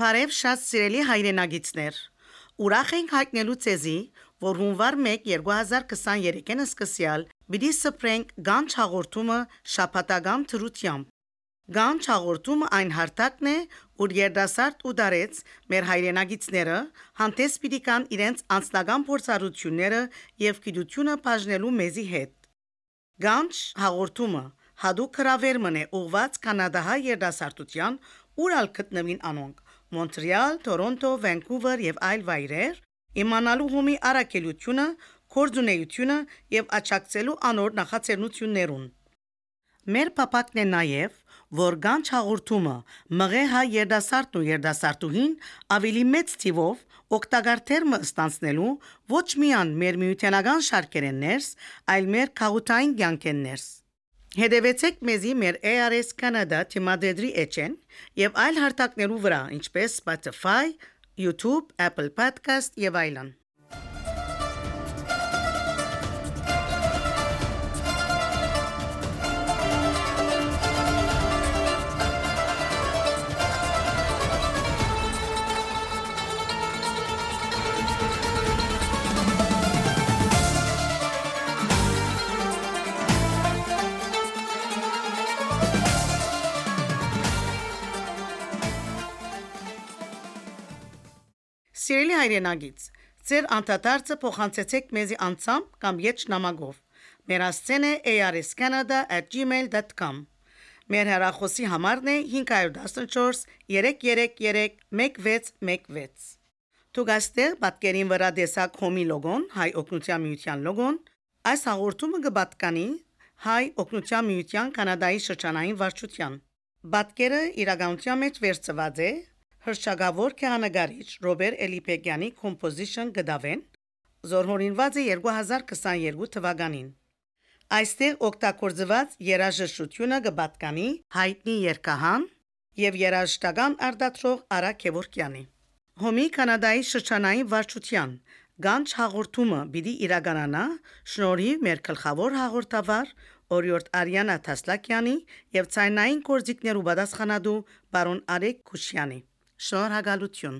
Բարև շատ սիրելի հայրենագիտներ։ Ուրախ ենք հայտնելու ձեզի, որ հունվար 1 2023-ին սկսյալ պիտի սփռենք Գանչ հաղորդումը շաբաթական դրությամբ։ Գանչ հաղորդումը այն հարթակն է, որ երիտասարդ ու դարեց մեր հայրենագիտները հանդես պիտի կան իրենց անձնական փորձառությունները եւ գիտությունը բաժնելու մեզի հետ։ Գանչ հաղորդումը հadoop հրավերն է ուղված կանադահայ երիտասարդության, ուր ալ գտնվին անոնք՝ Մոնտրեալ, Թորոնտո, Վանկուվեր եւ այլ վայրեր, իմանալու հումի առաքելությունը, կորձունեությունը եւ աճակցելու անոր նախաձեռնություններուն։ Մեր պապակն է նաեւ, որ Գանչ հաղորդումը մղե հայ երիտասարդն ու երիտասարդուհին ավելի մեծ թիվով օգտակար թերմը ստանցնելու ոչ միայն մեր միութենական շարքերեն ներս, այլ մեր քաղաքային կյանքեն ներս։ Հետևեցեք մեզի մեր ARS Canada թիմադեդի էջեն եւ այլ հարթակներու վրա, ինչպես Spotify, YouTube, Apple Podcast եւ այլն։ Սիրելի հայրենագից, ձեր անդադարձը փոխանցեցեք մեզի անցամ կամ ետ նամակով։ Մեր հասցեն է arscanada@gmail.com։ Մեր հեռախոսի համարն է 514 333 1616։ Թուգաստեր պատկերին վրա դեսակ հոմի լոգոն, հայ օգնության միության լոգոն, այս հաղորդումը կբատկանի հայ օգնության միության կանադայի շրջանային վարչության։ Պատկերը իրականության մեջ վերծված է հրճագավոր քահանագարիչ Ռոբեր Էլիպեգյանի composition գդավեն զորհորինված է 2022 թվականին այստեղ օգտագործված երաժշտությունը կբատկանի հայտնի երգահան եւ երաժշտական արտադրող Արա Քևորքյանի Հոմի կանադայի շրջանային վարչության Գանչ հաղորդումը պիտի իրականանա շնորհիվ մեր գլխավոր հաղորդավար Օրիորդ Արիանա Թասլակյանի եւ ցայնային կորզիկներու պատասխանատու բարոն Արեկ Քուշյանի Շնորհակալություն